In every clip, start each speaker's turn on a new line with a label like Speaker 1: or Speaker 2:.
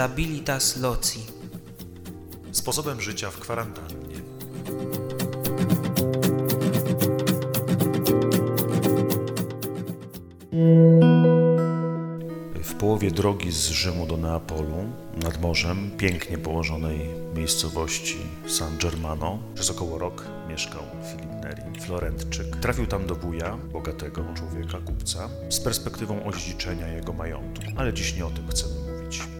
Speaker 1: Stabilitas loci.
Speaker 2: Sposobem życia w kwarantannie. W połowie drogi z Rzymu do Neapolu, nad morzem, pięknie położonej miejscowości San Germano, przez około rok mieszkał Filip Neri, Florentczyk. Trafił tam do wuja, bogatego człowieka, kupca, z perspektywą odziedziczenia jego majątku. Ale dziś nie o tym chcemy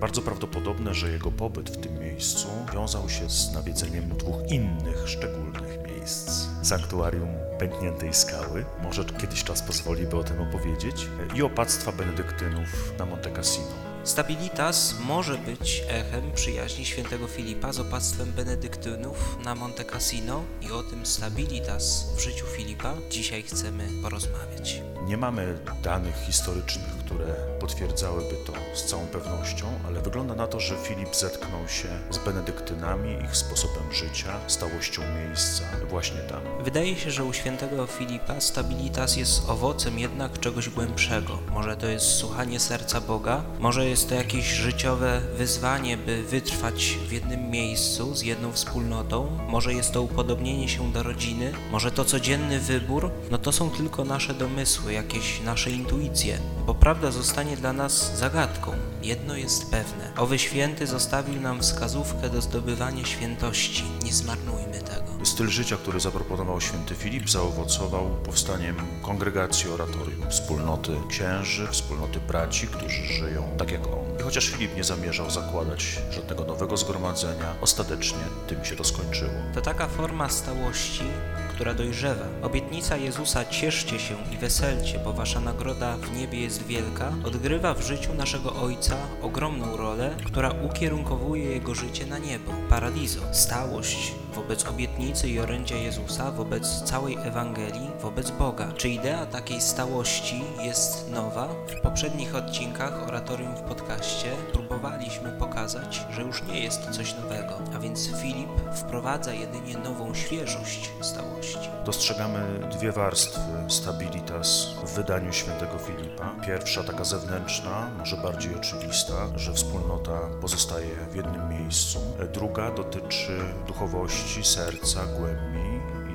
Speaker 2: Bardzo prawdopodobne, że jego pobyt w tym miejscu wiązał się z nawiedzeniem dwóch innych szczególnych miejsc. Sanktuarium pękniętej skały, może kiedyś czas pozwoli, by o tym opowiedzieć, i opactwa benedyktynów na Monte Cassino.
Speaker 1: Stabilitas może być echem przyjaźni świętego Filipa z opactwem benedyktynów na Monte Cassino i o tym Stabilitas w życiu Filipa dzisiaj chcemy porozmawiać.
Speaker 2: Nie mamy danych historycznych, które potwierdzałyby to z całą pewnością, ale wygląda na to, że Filip zetknął się z benedyktynami, ich sposobem życia, stałością miejsca właśnie tam.
Speaker 1: Wydaje się, że u świętego Filipa stabilitas jest owocem jednak czegoś głębszego. Może to jest słuchanie serca Boga, może jest to jakieś życiowe wyzwanie, by wytrwać w jednym miejscu z jedną wspólnotą, może jest to upodobnienie się do rodziny, może to codzienny wybór, no to są tylko nasze domysły, jakieś nasze intuicje, bo prawda zostanie dla nas zagadką. Jedno jest pewne. Owy święty zostawił nam wskazówkę do zdobywania świętości. Nie zmarnujmy tego.
Speaker 2: Styl życia, który zaproponował święty Filip, zaowocował powstaniem kongregacji oratorium, wspólnoty księży, wspólnoty braci, którzy żyją tak jak on. I chociaż Filip nie zamierzał zakładać żadnego nowego zgromadzenia, ostatecznie tym się to skończyło.
Speaker 1: To taka forma stałości, która dojrzewa. Obietnica Jezusa cieszcie się i weselcie, bo wasza nagroda w niebie jest wielka, odgrywa w życiu naszego Ojca ogromną rolę, która ukierunkowuje Jego życie na niebo, paradizo. Stałość wobec obietnicy i orędzia Jezusa, wobec całej Ewangelii, wobec Boga. Czy idea takiej stałości jest nowa? W poprzednich odcinkach Oratorium w podcaście próbowaliśmy pokazać, że już nie jest coś nowego, a więc Filip wprowadza jedynie nową świeżość stałości.
Speaker 2: Dostrzegamy dwie warstwy stabilitas w wydaniu świętego Filipa. Pierwsza, taka zewnętrzna, może bardziej oczywista, że wspólnota pozostaje w jednym miejscu. Druga dotyczy duchowości, serca, głębi.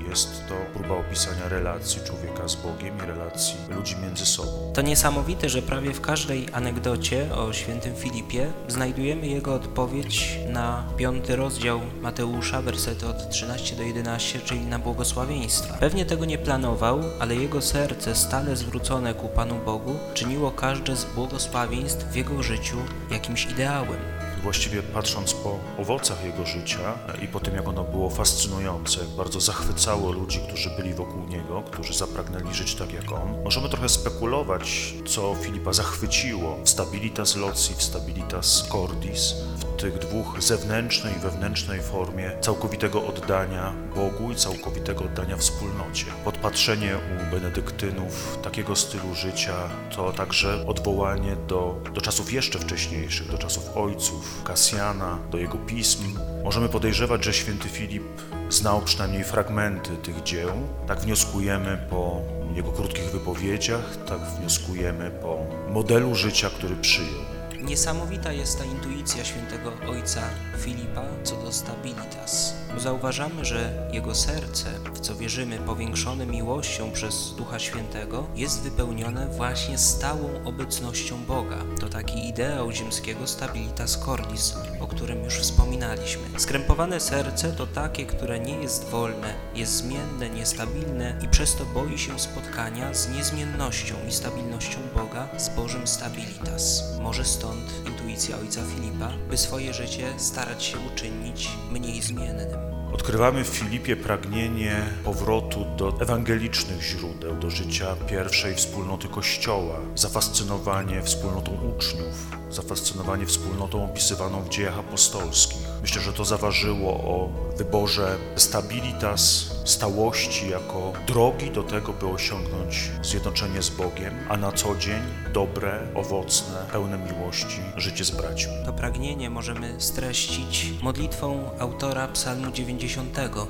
Speaker 2: Jest to próba opisania relacji człowieka z Bogiem i relacji ludzi między sobą.
Speaker 1: To niesamowite, że prawie w każdej anegdocie o świętym Filipie znajdujemy jego odpowiedź na piąty rozdział Mateusza, wersety od 13 do 11, czyli na błogosławieństwa. Pewnie tego nie planował, ale jego serce stale zwrócone ku Panu Bogu czyniło każde z błogosławieństw w jego życiu jakimś ideałem.
Speaker 2: Właściwie patrząc po owocach jego życia i po tym, jak ono było fascynujące, jak bardzo zachwycało ludzi, którzy byli wokół niego, którzy zapragnęli żyć tak jak on, możemy trochę spekulować, co Filipa zachwyciło w stabilitas loci, w stabilitas cordis, w tych dwóch zewnętrznej i wewnętrznej formie całkowitego oddania Bogu i całkowitego oddania wspólnocie. Podpatrzenie u benedyktynów takiego stylu życia to także odwołanie do, do czasów jeszcze wcześniejszych, do czasów ojców, Kasjana, do jego pism. Możemy podejrzewać, że święty Filip znał przynajmniej fragmenty tych dzieł. Tak wnioskujemy po jego krótkich wypowiedziach, tak wnioskujemy po modelu życia, który przyjął.
Speaker 1: Niesamowita jest ta intuicja świętego ojca Filipa co do stabilitas. Zauważamy, że jego serce, w co wierzymy, powiększone miłością przez Ducha Świętego, jest wypełnione właśnie stałą obecnością Boga. To taki ideał ziemskiego stabilitas cordis, o którym już wspominaliśmy. Skrępowane serce to takie, które nie jest wolne, jest zmienne, niestabilne i przez to boi się spotkania z niezmiennością i stabilnością Boga, z Bożym stabilitas. Może stąd intuicja ojca Filipa, by swoje życie starać się uczynić mniej zmiennym.
Speaker 2: Odkrywamy w Filipie pragnienie powrotu do ewangelicznych źródeł, do życia pierwszej wspólnoty Kościoła, zafascynowanie wspólnotą uczniów, zafascynowanie wspólnotą opisywaną w dziejach apostolskich. Myślę, że to zaważyło o wyborze stabilitas, stałości jako drogi do tego, by osiągnąć zjednoczenie z Bogiem, a na co dzień dobre, owocne, pełne miłości życie z braćmi.
Speaker 1: To pragnienie możemy streścić modlitwą autora Psalmu 90.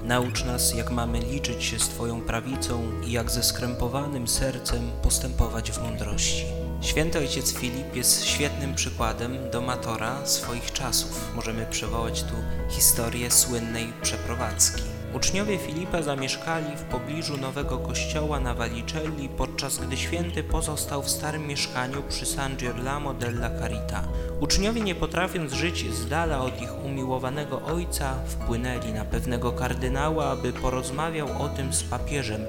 Speaker 1: Naucz nas, jak mamy liczyć się z Twoją prawicą i jak ze skrępowanym sercem postępować w mądrości. Święty ojciec Filip jest świetnym przykładem domatora swoich czasów. Możemy przywołać tu historię słynnej przeprowadzki. Uczniowie Filipa zamieszkali w pobliżu nowego kościoła na Valicelli, podczas gdy święty pozostał w starym mieszkaniu przy San Girolamo della Carità. Uczniowie, nie potrafiąc żyć z dala od ich umiłowanego ojca, wpłynęli na pewnego kardynała, aby porozmawiał o tym z papieżem,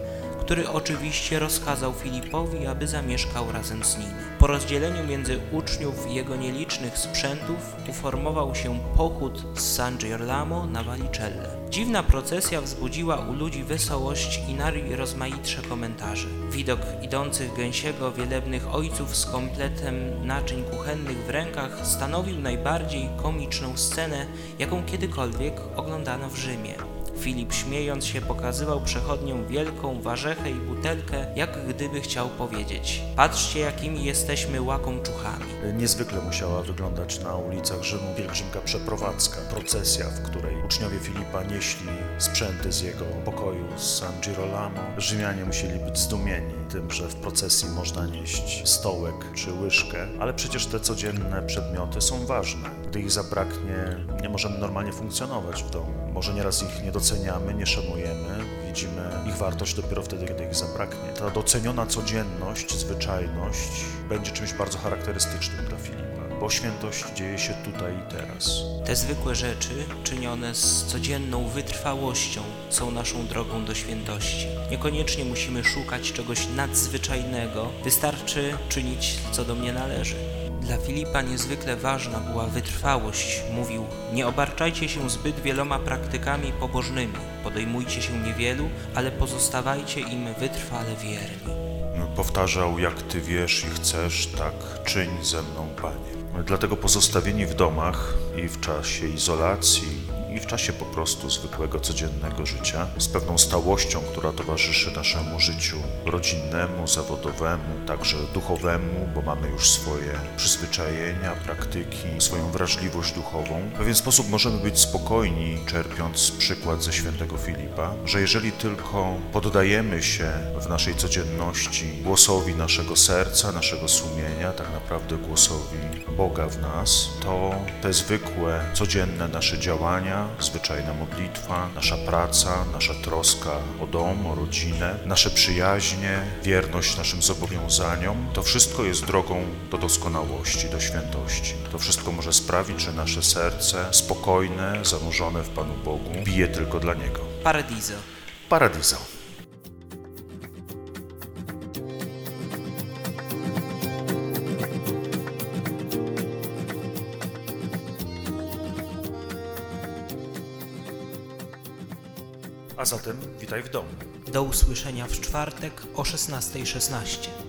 Speaker 1: który oczywiście rozkazał Filipowi, aby zamieszkał razem z nimi. Po rozdzieleniu między uczniów jego nielicznych sprzętów uformował się pochód z San Girolamo na Valicelle. Dziwna procesja wzbudziła u ludzi wesołość i najrozmaitsze komentarze. Widok idących gęsiego wielebnych ojców z kompletem naczyń kuchennych w rękach stanowił najbardziej komiczną scenę, jaką kiedykolwiek oglądano w Rzymie. Filip śmiejąc się pokazywał przechodniom wielką warzechę i butelkę, jak gdyby chciał powiedzieć Patrzcie jakimi jesteśmy łakomczuchami.
Speaker 2: Niezwykle musiała wyglądać na ulicach Rzymu pielgrzymka przeprowadzka, procesja, w której uczniowie Filipa nieśli sprzęty z jego pokoju z San Girolamo. Rzymianie musieli być zdumieni tym, że w procesji można nieść stołek czy łyżkę, ale przecież te codzienne przedmioty są ważne. Gdy ich zabraknie, nie możemy normalnie funkcjonować w domu. Może nieraz ich nie doceniamy, nie szanujemy, widzimy ich wartość dopiero wtedy, kiedy ich zabraknie. Ta doceniona codzienność, zwyczajność będzie czymś bardzo charakterystycznym dla Filipa, bo świętość dzieje się tutaj i teraz.
Speaker 1: Te zwykłe rzeczy, czynione z codzienną wytrwałością, są naszą drogą do świętości. Niekoniecznie musimy szukać czegoś nadzwyczajnego, wystarczy czynić, co do mnie należy. Dla Filipa niezwykle ważna była wytrwałość. Mówił: Nie obarczajcie się zbyt wieloma praktykami pobożnymi, podejmujcie się niewielu, ale pozostawajcie im wytrwale wierni.
Speaker 2: Powtarzał, jak Ty wiesz i chcesz, tak czyń ze mną, Panie. Dlatego pozostawieni w domach i w czasie izolacji, i w czasie po prostu zwykłego, codziennego życia, z pewną stałością, która towarzyszy naszemu życiu rodzinnemu, zawodowemu, także duchowemu, bo mamy już swoje przyzwyczajenia, praktyki, swoją wrażliwość duchową. W pewien sposób możemy być spokojni, czerpiąc przykład ze świętego Filipa, że jeżeli tylko poddajemy się w naszej codzienności głosowi naszego serca, naszego sumienia, tak naprawdę głosowi Boga w nas, to te zwykłe, codzienne nasze działania, zwyczajna modlitwa, nasza praca, nasza troska o dom, o rodzinę, nasze przyjaźnie, wierność naszym zobowiązaniom, to wszystko jest drogą do doskonałości, do świętości. To wszystko może sprawić, że nasze serce spokojne, zanurzone w Panu Bogu, bije tylko dla Niego.
Speaker 1: Paradiso.
Speaker 2: Paradiso. A zatem witaj w domu.
Speaker 1: Do usłyszenia w czwartek o 16.16.